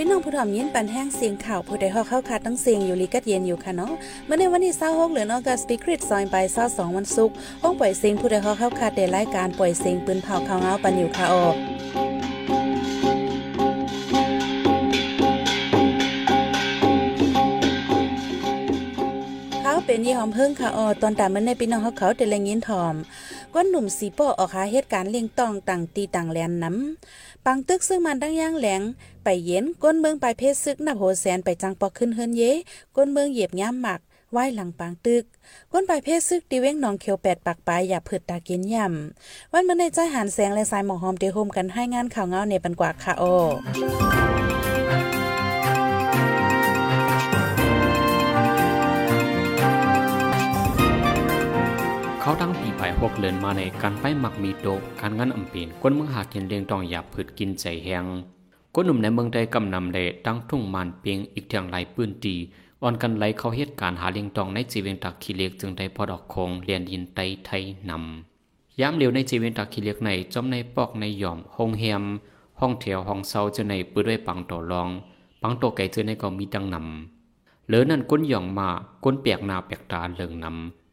พี่น้องผู้ถ่อมยินปันแห้งเสียงข่าวผู้ใดฮอกเข้าคาตั้งเสียงอยู่ลีกัดเย็นอยู่ค่ะเนาะเมื่อในวันที่26เหลือนอกัสปีคริตซอยไป22วันศุกร์ห้องปล่อยเสียงผู้ใดฮอกเข้าคาได้รายการปล่อยเสียงปืนเผาข่าวเงาปันอยู่ค่ะออเขาเป็นยี่หอมเพิ่งค่ะออตอนตามมันในพี่น้องเขาเขาแต่แรงยินถ่อม ก้นหนุ่มสีป้อออกหาเหตุการณ์เลี้ยงตองต่างตีต่างแลนน้ำปังตึกซึ่งมันตั้งย่างแหลง ไปเย็นก้นเมืองไปเพศซึกนับโหแสนไปจังปอกขึ้นเฮินเยก้นเมืองเหยียบย้ำหมักไหว้หลังปางตึก ก้นไปเพศซึกดีเว้งหนองเขียวแปดปากปลายอย่าเผิดตากินย่ำวันเมื่อในใจหันแสงและสายหมอกหอมเดโฮมกันให้งานข่าวเงาในปันกว่าค่ะโอ เขาตั้งปีไปหกเลือนมาในการไปหมักมีโตกการงานอำเป็นคนเมืองหากินเลี้ยงตองหยาบผืดกินใจแหงคนหนุ่มในเมืองใดกำนำเลตั้งทุ่งมานเปียงอีกทางไหลปืนตีอ่อนกันไหลเข้าเหตุการณ์หาเลี้ยงตองในจีเวงตักขี้เล็กจึงได้พอดอกคงเรียนยินไตไทยนำย้ำเร็วในจีเวงตักขี้เล็กในจอมในปอกในหย่อมห้องแฮมห้องแถวห้องเซาจะในปืนด้วยปังต่อรองปังโตไก่เจอในก็มีดังนำเหลือนั่นก้นหย่องมาก้นเปียกนาเปียกตาเลิงนำ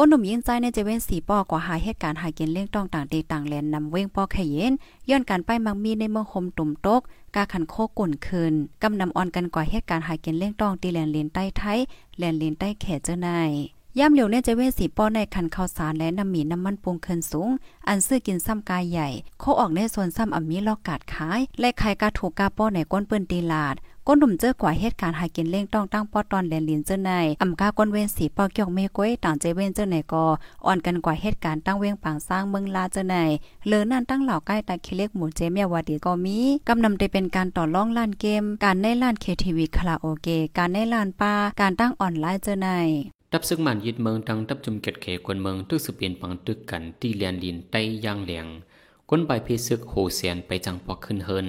กวนดาคิเลียกลาดเหลือนั่นเมืองหนังตังเวเมืองลาปังซังเล่าไก่หมูเจเลียนลินใต้เขเลเมียวดีเลียนลินยังไทยเจอในก้นหนุ่มยินใจในเจเว้นสีปอกว่าหาเหตุการณ์หากินเลี้ยงต้องต่างตีต่างแลนนำเว้งปอแขเย็นย้อนการไปมังมีในเมืองคมตุ่มตกกาขันโคกุ่นคืนกำนำออนกันกว่าเหตุการณ์หากินเลี้ยงต้องตีแลนเลนใต้ไทยแลนเลนใต้แขเจ้านาย ย่ำเหลียวเนี่ยจเวนสีป้อในคันข้าวสารและน้ำหมีน้ำมันปรุงขึ้นสูง อันซื้อกินซ้ำกายใหญ่ โคออกในส่วนซ้ำอ่ำมีลอกกาดขาย และขายกาถูกกาป้อในก้นเปิ้นตีลาด ก้นหนุ่มเจอกว่าเหตุการณ์หากินเล่งต้องตั้งป้อตอนแลนลินเจ้าในอำกาก้นเว้นสีป้อเกี่ยวเมก้อยต่างใจเวนเจ้าในกออ่อนกันกว่าเหตุการณ์ตั้งเว้งปางสร้างเมืองลาเจ้าในเหลือนั่นตั้งเหล่าใกล้ตาคิเล็กหมู่เจเมียวาดีก็มีกำนำได้เป็นการต่อร่องล้านเกม การในล้านเคทีวีคาราโอเกะการในล้านปลาการตั้งออนไลน์เจ้าใน ดับซึกมันยึดเมืองตั้งดับจุมเกตเขกวนเมืองทึกสืบเปลี่ยนปังตึกกันที่เลียนลินใต้ย่างเหลียงก้นใบเพซึกโหเสียนไปจังปอกขึ้นเฮิน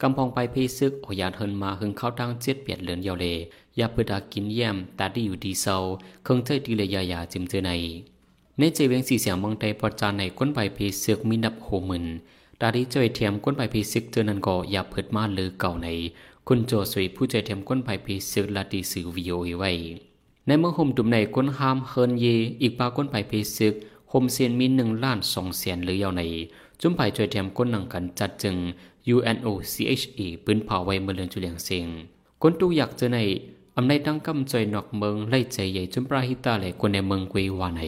กำพองไปเพซึกโอยานเฮินมาหึงเข้าตั้งเจ็ดเปียดเหลือนเยาวเลยยาเปิดากินแย้มตาดีอยู่ดีเศร้าเคงเทยดีเลยยายาจิมเจอในในเจเวียงสีเสียงมองใดปอจานในก้นใบเพซึกมีนับโหมืนตาดีเจยเทียมก้นใบเพซึกเจอนันก็ยาเปิดมาเลือเก่าในคุณโจสวยผู้ใจเทียมก้นใบเพซึกลาดีสื่อวิโอไว้ ในเมืองห่มตุ่มในค้นห้ามเฮินเย อีกปาก้นไปเพซึกห่มเซียนมีหนึ่งล้านสองแสนหรือยาวใน จุ่มไปช่วยแถมก้นหนังกันจัดจึง UNOCHE ปืนเผาไว้เมื่อเลือนจุเลียงเซิงก้นตู้อยากเจอในอำในตั้งกำจอยนอกเมืองไล่ใจใหญ่จุ่มปราหิตาเลยคนในเมืองเกววาใน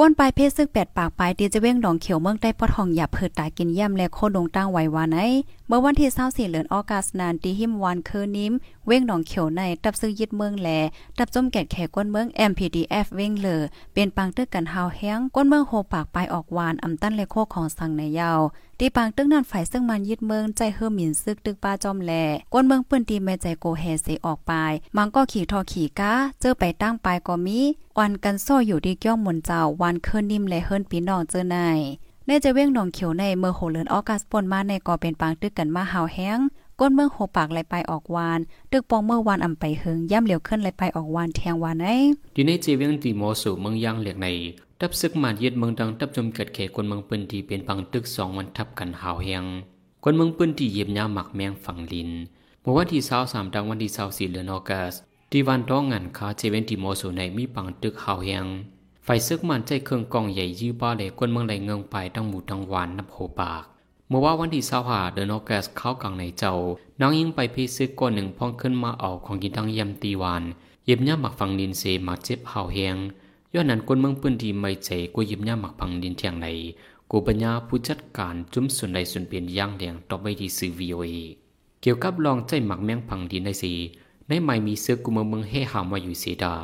ก้นปลายเพศซึกแปดปากปลายตีจะเว้งดองเขียวเมืองได้ปอทองหยาบเผิดตากินย่ำและโคดงตั้งไว้วานไหนเมื่อวันที่24เดือนออกัสนานตีหิมวันคืนนิ้ม เว้งหนองเขียวในตับซื้อยึดเมืองแหลตับจมแกดแขกก้นเมือง MPDF เว้งเลอเป็นปังตึกกันฮาวแห้งก้นเมืองโหปากปลายออกวานอำตั้นเลโคของสังในยาว ตีปางตึงนั่นฝ่ายซึ่งมันยึดเมืองใจเฮอหมินซึกตึกป้าจอมแหลก้นเมืองปื้นตีแม่ใจโกแฮเสออกปลายมังก็ขี่ทอขี่ก้าเจอไปตั้งปลายก็มีวันกันโซ่อยู่ที่เกี้ยวหมุนเจ้าวันเคินนิ่มและเฮิรนปีน้องเจอในในจะเว้งหนองเขียวในเมื่อโหเลือนออกัสปนมาในก่อเป็นปางตึกกันมาหาวแห้ง ก้นเมืองโหปากไหลไปออกวานตึกปองเมื่อวานอำไปเฮิงย่ำเหลียวขึ้นไหลไปออกวานแทงวานไอดีในเจเวียงตีโมสู่เมืองย่างเหลียกในดับซึกมันยึดเมืองดังดับจมเกิดเขคนเมืองปืนที่เป็นปังตึกสองวันทับกันหาวแหงคนเมืองปืนที่เยียบยาหมักแมงฝั่งลินเมื่อวันที่เสาสามดังวันที่เสาสี่เดือนออกัสที่วันต้องงานคาเจเวนติโมสู่ในมีปังตึกหาวแหงไฟซึกมันใจเครื่องกองใหญ่ยื้อบ้าเลยคนเมืองไหลเงงไปทั้งหมู่ทั้งวานนับโหปาก เมื่อว่าวันที่เสาหาเดือนออกัสเข้ากลางในเจ้าน้องยิงไปพีซึกก้อนหนึ่งพองขึ้นมาเอาของกินทั้งยำตีวานเย็บย่าหมักฝังลินเซมาเจ็บเหาแหงย้อนนั้นคนเมืองปืนที่ไม่ใจกูยิบย่าหมักพังดินเทียงในกูปัญญาผู้จัดการจุ้มส่วนใดส่วนเปลี่ยนย่างแดงต่อไปที่สื่อวีโอเอเกี่ยวกับลองใจหมักแมงพังดินในสีในไม่มีเสือกูเมืองเมืองเฮหามว่าอยู่เสดา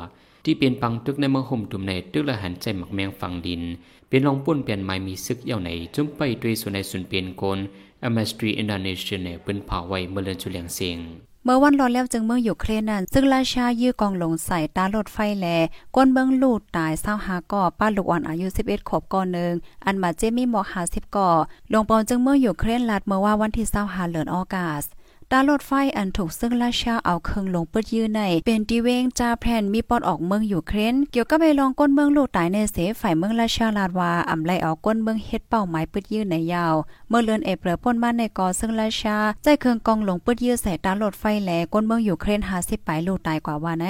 ที่เป็นปังตึกในเมืองห่มตุ่มในตึกละหันใจหมักแมงฟังดิน เป็นลองปุ่นเปลี่ยนไม่มีซึกเย่าไหนจุ้มไปด้วยส่วนใดส่วนเปลี่ยนคนอเมสตรีอินโดนีเซียเนี่ยเป็นเผาไว้เมื่อเลือนจุเลียงเสียงเมื่อวันรอแล้วจึงเมืองอยู่เครนนั้น ซึ่งราชายื้อกองหลงใส่ตารถไฟแลก้นเมืองลูดตายเศร้าหาก่อป้าลูกอ่อนอายุ 11 ขวบก่อนหนึ่งอันมาเจมี่หมอก50ก่อลงปอนจึงเมื่ออยู่เครนลัดเมื่อว่าวันที่เศร้าหาเหลือนออกาส ตารถไฟอันถูกซึ่งราชาเอาเครื่องลงเปิดยื้อใน เป็นตีเวงจาแพนมีปอดออกเมืองอยู่เครนเกี่ยวกับไปลองก้นเมืองลูกตายในเสฝ่ายเมืองราชาลาดว่าอำไลเอาก้นเมืองเฮ็ดเป้าหมายเปิดยื้อในยาว เมื่อเลือนเอเปรป่นบ้าในกอซึ่งราชาใจเครื่องกองลงเปิดยื้อใส่ตารถไฟแหลก้นเมืองอยู่เครน50ปลายลูกตายกว่าว่าไหน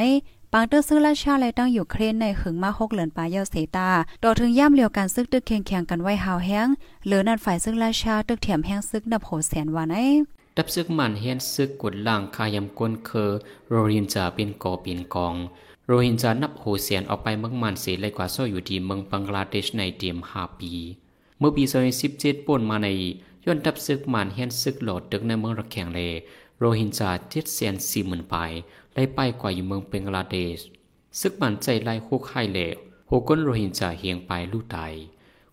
ปางเตอร์ซึ่งราชาและตั้งอยู่เครนในหึงมาหกเหลือนปลายเยาเสตาต่อถึงย่ำเลียวกันซึกตึกเคียงเคียงกันไว้หาวแห้งเหลือนั่นฝ่ายซึ่งราชาตึกเถียมแห้งซึกนับโหแสนว่าไหน ดับซึกมันเฮียนซึกกดล่างคายำก้นเคอโรฮินจาเป็นกอเป็นกอง โรฮินจานับโหเสียนออกไปเมืองมันเสียเลยกว่าซ่ออยู่ที่เมืองบังกลาเทศในเตียมห้าปี เมื่อปี2017ป่นมาในย้อนดับซึกมันเฮียนซึกโหลดตึกในเมืองระแขงเลโรฮินจาเจ็ดแสนสี่หมื่นไปไล่ไปกว่าอยู่เมืองเบงกลาเทศซึกมันใจไล่คุกไห้เหลวโหก้นโรฮินจาเฮียงไปลู่ตาย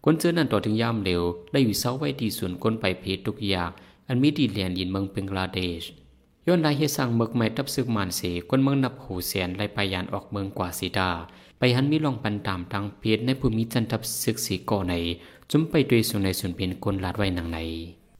ก้นเจอนั่นต่อถึงยามเร็วได้อยู่เสาไว้ดีส่วนก้นไปเพจทุกอย่าง อันมีดีแลนยินเมืองเบงกลาเดชย้อนได้เฮสังเมืองไม่ทับซึกมานเสก้นเมืองนับหูแสนไล่ไปยานออกเมืองกว่าสีดา ไปหันมีลองปันตามทางเพียรในภูมิจันทับซึกสีก่อในจุมไปด้วยสุนในส่วนเป็นคนลาดไว้หนังใน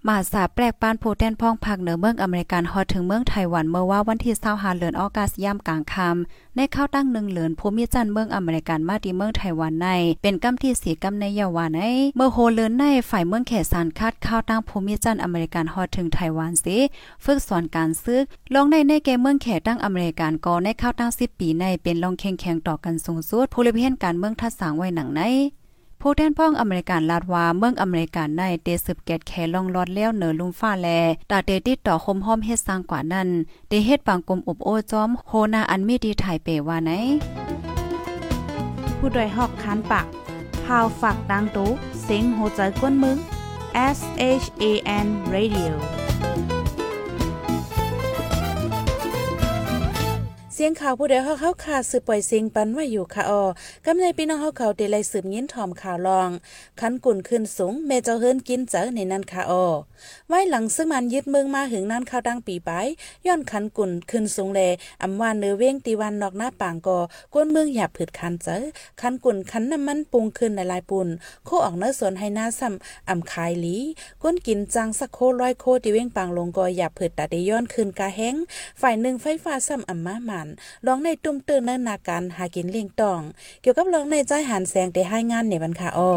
มาสาแปลกปานโพแทนพ้องภาคเหนือเมืองอเมริกันฮอดถึงเมืองไต้หวันเมื่อว่าวันที่25เดือนออกาสยามกลางค่ำในข้าวตั้งหนึ่งเหลือนภูมิจันเมืองอเมริกันมาที่เมืองไต้หวันใน เป็นกำที่สีกำในเยาวานในเมื่อโฮเลือนในฝ่ายเมืองแขสานคาดข้าวตั้งภูมิจันอเมริกันฮอดถึงไต้หวันสิฝึกสอนการซึกลองในในเกมเมืองแขตั้งอเมริกันก็ในข้าวตั้ง10ปีในเป็นลองแข่งแข่งต่อกันสูงสุดผู้ริเพียนการเมืองทัดสางไว้หนังใน ผู้แทนพ้องอเมริกันลาดว่าเมืองอเมริกันในเตสืบเกตแคลองลอดเลี้ยวเหนือลุมฟ้าแลตาเตติดต่อคมห้อมเฮ็ดสร้างกว่านั้นเตเฮ็ดบางกลมอบโอจอมโฮนาอันมีดีไทยเปว่าไหนผู้ดยหอกคันปากพาวฝากดังตู้เซ็งโหใจกวนมึง S H A N Radio สียงข่าวผู้ใดเฮาเข้าขาสืบปล่อยเสียงปันไว้อยู่ค่ะออกำในพี่น้องเฮาเขาเดลัยสืบยินถอมข่าวลอง คันกุ่นขึ้นสูงแม่เจ้าเฮิรนกินเจอในนั้นค่ะออไว้หลังซึ่งมันยึดเมืองมาหึงนั้นข้าวดังปีไปย้อนคันกุ่นขึ้นสูงแลอำว่าเนื้อเว้งตีวันนอกหน้าปางกอกวนเมืองหยาบผืดคันเจอคันกุ่นคันน้ำมันปรุงขึ้นในลายปุ่นโคออกเนื้อสวนให้หน้าซ้ำอำคายลีก้นกินจังสักโคร้อยโคตีเว้งปางลงกอหยาบผืดตาได้ย้อนขึ้นกาแห้งฝ่ายหนึ่งไฟฟ้าซ้ำอำมาหมันลองในตุ้มตือนเนินนาการหากินเลี้ยงตอง เกี่ยวกับลองในใจหันแสงได้ให้งานในบรรคาอ้อ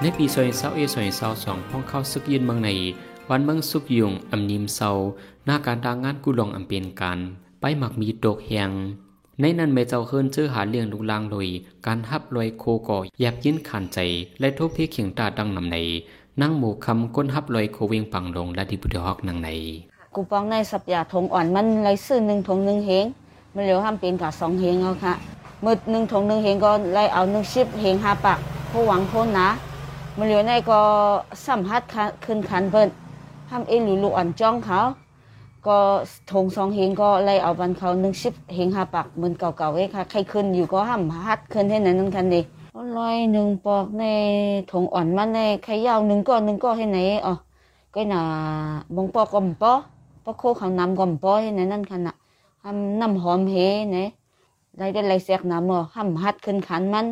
ในปีซอยเศร้าเอซอยเศร้าสองพ้องเข้าซึกยินเมืองใน วันเมืองสุกยุงอำนิมเศร้าหน้าการทางงานกุลองอำเป็นการ ไปหมักมีตกแหง ในนั้นแม่เจ้าเฮิรนเจอหาเลี้ยงลูกลางลอยการฮับลอยโคก่อยับยินขันใจ และทุบเพียเขียงตาดังนำในนั่งหมู่คำก้นฮับลอยโคเวงปังลงและดิบุตรฮอกนังในกูปองในสับยาถงอ่อนมันไรซื้อหนึ่งถงหนึ่งเฮงมันเหลียวห้ามเป็นกับสองเฮงเอาค่ะมืดหนึ่งถงหนึ่งเฮงก็ไล่เอาหนึ่งชิบเฮงห้าปากผู้หวังโคนนะมันเหลียวในก็สัมหัดขึ้นคันเพิ่นห้ามเอ็นหรือลูกอ่อนจ้องเขา ก็ถงสองเฮงก็ไล่เอาบันเขาหนึ่งชิบเฮงห้าปากเหมือนเก่าๆเอ้ค่ะใครขึ้นอยู่ก็ห้ามหัดขึ้นให้นั้นนั่นคันดีลอยหนึ่งปอกในถงอ่อนมันในใครยาวหนึ่งก็หนึ่งก็ให้ไหนอ๋อก็น่ะบงปอกก็มปอปะโคเขานำก่อมป้อยในนั่นขนาดทำน้ำหอมเฮเนี่ยได้ได้ไรเสียกน้ำอะห้ำฮัดขึ้นขันมัน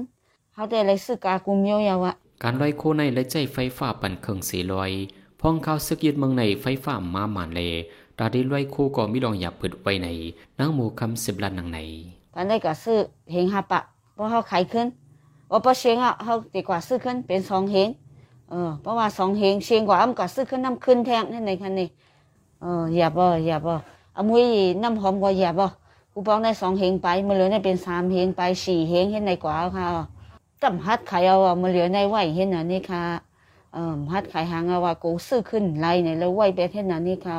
เขาได้ไรซื้อกากุมเยยวยาวะการลอยโคในและใจไฟฟ้าปั่นเครื่องสีลอยพ้องเข้าซึกยึดเมืองในไฟฟ้ามาหมานเล ตาได้ลอยโคก็มีลองหยับเปิดไว้ในนังหมู่คำสิบลันนังในตอนได้ก็ซื้อเฮงห้าปะเพราะเขาขายขึ้นว่าพอเชียงอะเขาดีกว่าซื้อขึ้นเป็นสองเฮงเออเพราะว่าสองเฮงเชียงกว่าอ้ำก็ซื้อขึ้นน้ำขึ้นแทงให้ในคันนี้เอออย่าบ่อย่าบ่อามุ้ยน้ำหอมก็อย่าบ่กูปองได้สองเฮงไปมันเหลือได้เป็นสามเฮงไปสี่เฮงให้ในกว่าค่ะตั้มฮัดขายเอาอะมันเหลือในไหวเห็นอันนี้ค่ะเออฮัดขายหางเอาว่ากูซื้อขึ้นไรเนี่ยแล้วไหวไปเห็นอันนี้ค่ะ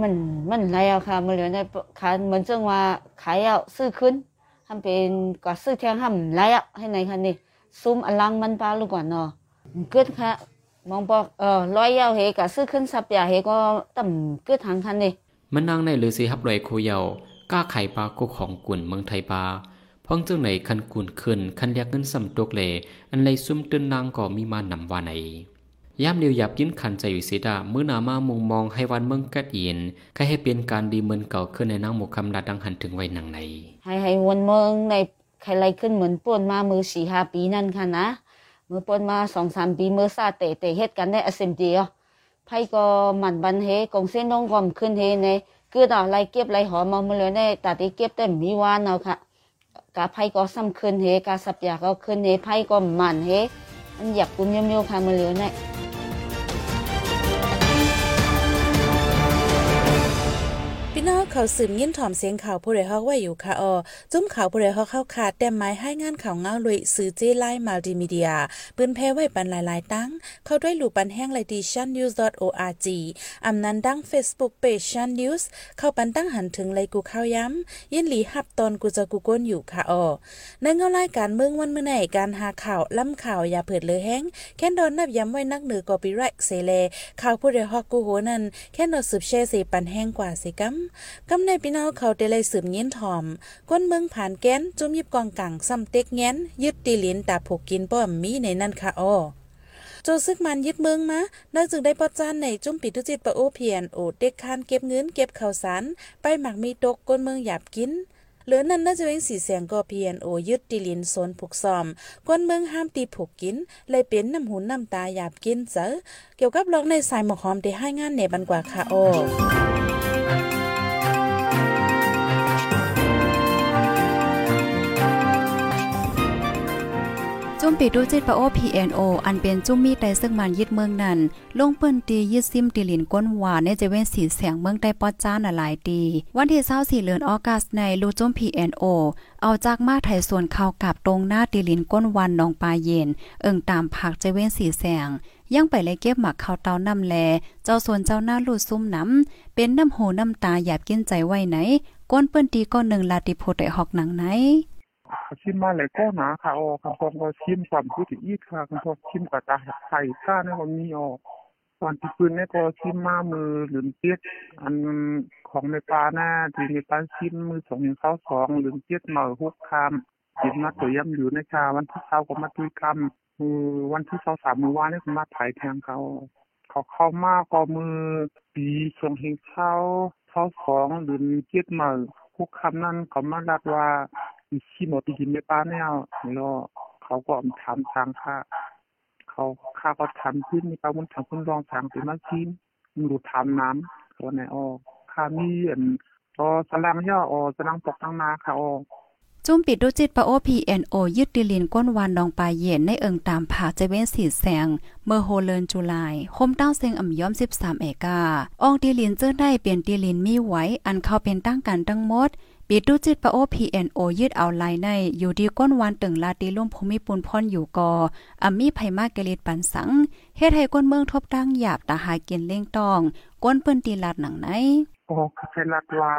มันมันไรเอาค่ะมันเหลือในคันเหมือนจังว่าขายเอาซื้อขึ้นทำเป็นก็ซื้อแทงห้ำไรเอาให้ในคันนี้ซุ่มอลังมันปลาลูกก่อนเนาะเกิดค่ะมองบอกเออร้อยยาวเฮก็ซื้อขึ้นสับยาเฮก็ต่ำเกิดทางคันนี้มันนางในหรือสีฮับลอยโคเยาก้าไข่ปลากุของกุ่นเมืองไทยปลาพ้องเจ้าไหนคันกุนขึ้นคันเรียกเงินสำตกเลอันไรซุ่มตื่นนางก็มีมานำว่าไหน ยามเดียวหยับยินขันใจอยู่สิดามื้อนามามุงมองให้วันเมืองกัดเย็นก็ให้เป็นการดีเหมือนเก่าขึ้นในนางหมกคำลาดังหันถึงไว้หนังในให้ให้วันเมืองในใครไรขึ้นเหมือนป่วนมามือสี่ห้าปีนั่นค่ะนะมือป่วนมาสองสามปีมือซาเตะเตะเฮ็ดกันได้อเซมเดียวไพ่ก็หมันบันเฮกงเส้นน้องความขึ้นเฮในคือดอกไรเก็บไรหอมมาเมือเลยได้แต่ที่เก็บแต่มีวานเอาค่ะกาไพ่ก็ซ้ำขึ้นเฮกาสับยาก็ขึ้นเฮไพ่ก็หมันเฮอันอยากกุมยมโยค่ะเมือเลยเนี่ พี่น้องเขาสืบยิ้นถ่อมเสียงข่าวผู้ใดฮอกไว้อยู่ค่ะออจุ้มข่าวผู้ใดฮอกเข้าขาดแต่ไม้ให้งานข่าวเงาลุยสื่อเจไลมัลติมีเดียปืนแพ้ไว้ปันหลายๆตั้ง เข้าด้วยหลู่ปันแห้งไลดีชันนิวส์ .org อำนั้นดัง Facebook Page ชันนิวส์เข้าปันตั้งหันถึงไลกูเข้าย้ำยินหลีหับตอนกูจะกูก้นอยู่ค่ะออในเงารายการเมืองวันเมื่อไหนการหาข่าวล่ำข่าวอย่าเผิดเลยแห้งแค่นดอนนับย้ำไว้นักเหนือกอปีไรเซเลข่าวผู้ใดฮอกกูโหนั่นแค่นดสืบแช่สีปันแห้งกว่าสิกัมกำในพี่น้องเขาได้เลยสืบเงี้ยนถอม ก้นเมืองผ่านแก้นจุ่มยิบกองกังซ้ำเต็กแง้น ยึดตีลินตาผูกกินป้อมมีในนั่นค่ะอ้อโจซึกมันยึดเมืองมาเนื่องจึงได้ปอจานในจุ่มปิดทุจิตปะโอเพียนโอเด็กคานเก็บเงินเก็บข้าวสารไปหมักมีตกก้นเมืองหยาบกินเหลือนั้นน่าจะเป็นสีแสงก็เพียนโอยึดตีลินโซนผูกซอมก้นเมืองห้ามตีผูกกินเลยเป็นน้ำหูน้ำตาหยาบกินเจอเกี่ยวกับลองในสายหมอกหอมได้ให้งานเนบันกว่าค่ะโอ จุ่มปีดูจิตปะโอ PNO อันเป็นจุ่มมีดได้ซึ่งมันยึดเมืองนั้น ลงเปิ้นตียึดซิมตีลินก้นหวานในจะเว้นสีแสงเมืองได้ปอดจ้านหลายตี วันที่24เดือนออกัสในลูจุ่ม PNO เอาจากมาไทยส่วนเข้ากับตรงหน้าตีลินก้นวันนองปลาเย็น เอิงตามผักจะเว้นสีแสงยังไปเลยเก็บหมักข้าวเตาน้ำแล เจ้าส่วนเจ้าหน้าลูดซุ่มน้ำเป็นน้ำโหน้ำตาหยาบกินใจไว้ไหน ก้นเปิ้นตีก้อนหนึ่งลาติโพไดหอกหนังไหน ชิมมาเลยก็หนาค่ะออคำพองก็ชิมความพูดถึงอีกค่ะคำพองชิมกับตาไข่ข้าในวันนี้ออกตอนที่ปืนเนี่ยก็ชิมมามือหรือเตี้ยอันของในปลาหน้าที่ในปลาชิมมือสองเข้าสองหรือเตี้ยเหมาหกคำกินมาตัวย่ำอยู่ในชาวันที่เช้าก็มาตุยคำมือวันที่เช้าสามมือวานนี่ก็มาถ่ายแทงเขาเขาเข้ามาก็มือปีสองเฮงเข้าเข้าสองหรือเตี้ยเหมาหกคำนั้นเขามาลัดว่า ขี้หมดตีกินไม่ป้าแนวแล้วเขาก็ทำทางค่าเขาค่าก็ทำขึ้นมีปลามันทำขึ้นรองทางเป็นมาชิมมันดูทำน้ำตัวไหนออกค่ามีอันก็สลังย่ออสลังปกตั้งนาค่ะออจุ่มปิดดูจิตปะโอ PNO ยึดดิลินก้นวานดองปลายเย็นในเอิงตามผาเจเวนสีแสง เมื่อโฮเลนจุลายคมเต้าเซงอ่ำย้อม 13 เอกาอองดิลินเจอได้เปลี่ยนดิลินมีไว้ อันเข้าเป็นตั้งกันตั้งมด ปิดดูจิตปะโอ PNO ยึดเอาไลายใน อยู่ดีก้นวานตึงลาตีลุ่มภูมิปุนพ่อนอยู่กออัมมีไผมากเกลิดปันสังเฮ็ดให้ก้นเมืองทบตั้งหยาบตาหากินเล่งตอง ก้นเปิ้นตีลาดหนังไหนก็ใช้รัดว่า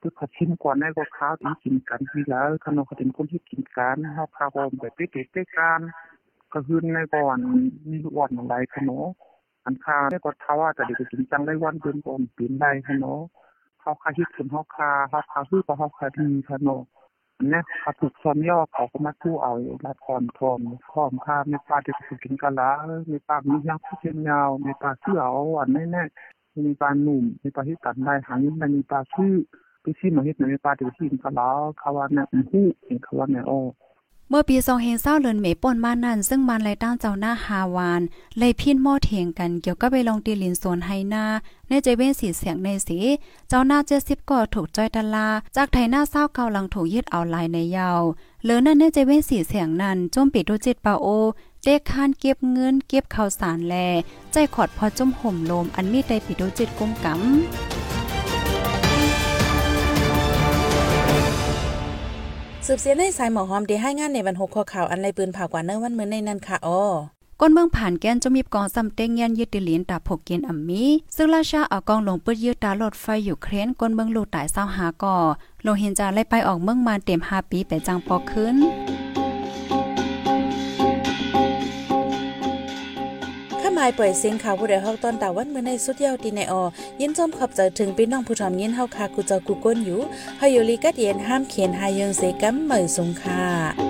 คือเขาชิมก่อนในก็ข้าวที่กินกันทีแล้วขนมเขาเป็นคนที่กินกันเขาพาพอมแบบเป๊ะๆเป๊ะกันก็คือในก่อนมีวันอะไรขนมอันข้าวในก็ทาว่าแต่เด็กกินจังได้วันเดือนก่อนปีนได้ขนม เขาคาคิดถึงเขาคาเขาคาคือเขาคาดีขนมเนี่ยเขาถูกซ้อมย่อเขาก็มาทู่เอาละครทอมทอมค่ามีปลาเด็กกินกันละมีปลามีย่างผู้เชียนยาวมีปลาเสื้อเอาอันแน่ๆมีปลาหนุ่มมีปลาที่ตัดได้หางมันมีปลาชื่อไปชิมมาเฮ็ดในปลาเดี๋ยวชิมก็แล้วเขาว่าเนี่ยมันฮู้เห็นเขาว่าเนี่ยโอ้ เมื่อปี2เฮงเศร้าเลินเมป่นมานั่น ซึ่งมันไล่ตั้งเจ้าหน้าฮาวาน เลยพินหม้อเถียงกันเกี่ยวกับไปลองตีลินโซนไฮนาในใจเว้นสีเสียงในสี เจ้าหน้าเจ็ดสิบก็ถูกจ้อยตลา จากไทยหน้าเศร้าเกาหลังถูกยึดเอาลายในยาวเหลือนั่นในใจเว้นสีเสียงนั้นจมปิดดูจิตปาโอเด็กคานเก็บเงินเก็บข้าวสารแล ใจขอดพอจุ่มห่มลมอันมีใดปิดดูจิตกุมกำ สืบเสียในสายหมอหอมได้ให้งานในวันหกข้อข่าวอันไรปืนผ่ากว่าเนื้อวันมื้อในนั้นค่ะอ้อก้นเมืองผ่านแกนจะมีกองซำเต้งยันยึดดิลินตาผกเกนอัมมี ซึ่งราชาเอากองลงปืดยืดตาลดไฟอยู่เครนก้นเมืองลูกตายเศร้าหาก่อลงเห็นจาไล่ไปออกเมืองมาเต็ม5ปีไปจังปอขึ้น ข้ามายปล่อยเสียงข่าวผู้ใดฮอกตอนตาวันเมื่อในสุดยาวตีในออยินจมขอบใจถึงพี่น้องผู้ทำยินเฮาคากูเจ้ากูก้นอยู่เฮาอยู่ลีกัดเย็นห้ามเขียนหายังเสกัมเหมยสงค่ะ